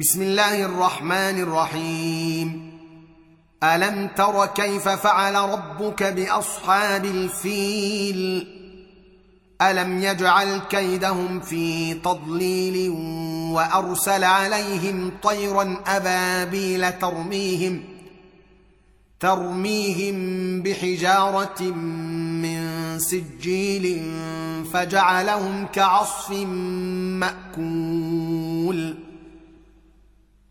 بسم الله الرحمن الرحيم. ألم تر كيف فعل ربك بأصحاب الفيل؟ ألم يجعل كيدهم في تضليل وأرسل عليهم طيرا أبابيل ترميهم ترميهم بحجارة من سجيل فجعلهم كعصف مأكول.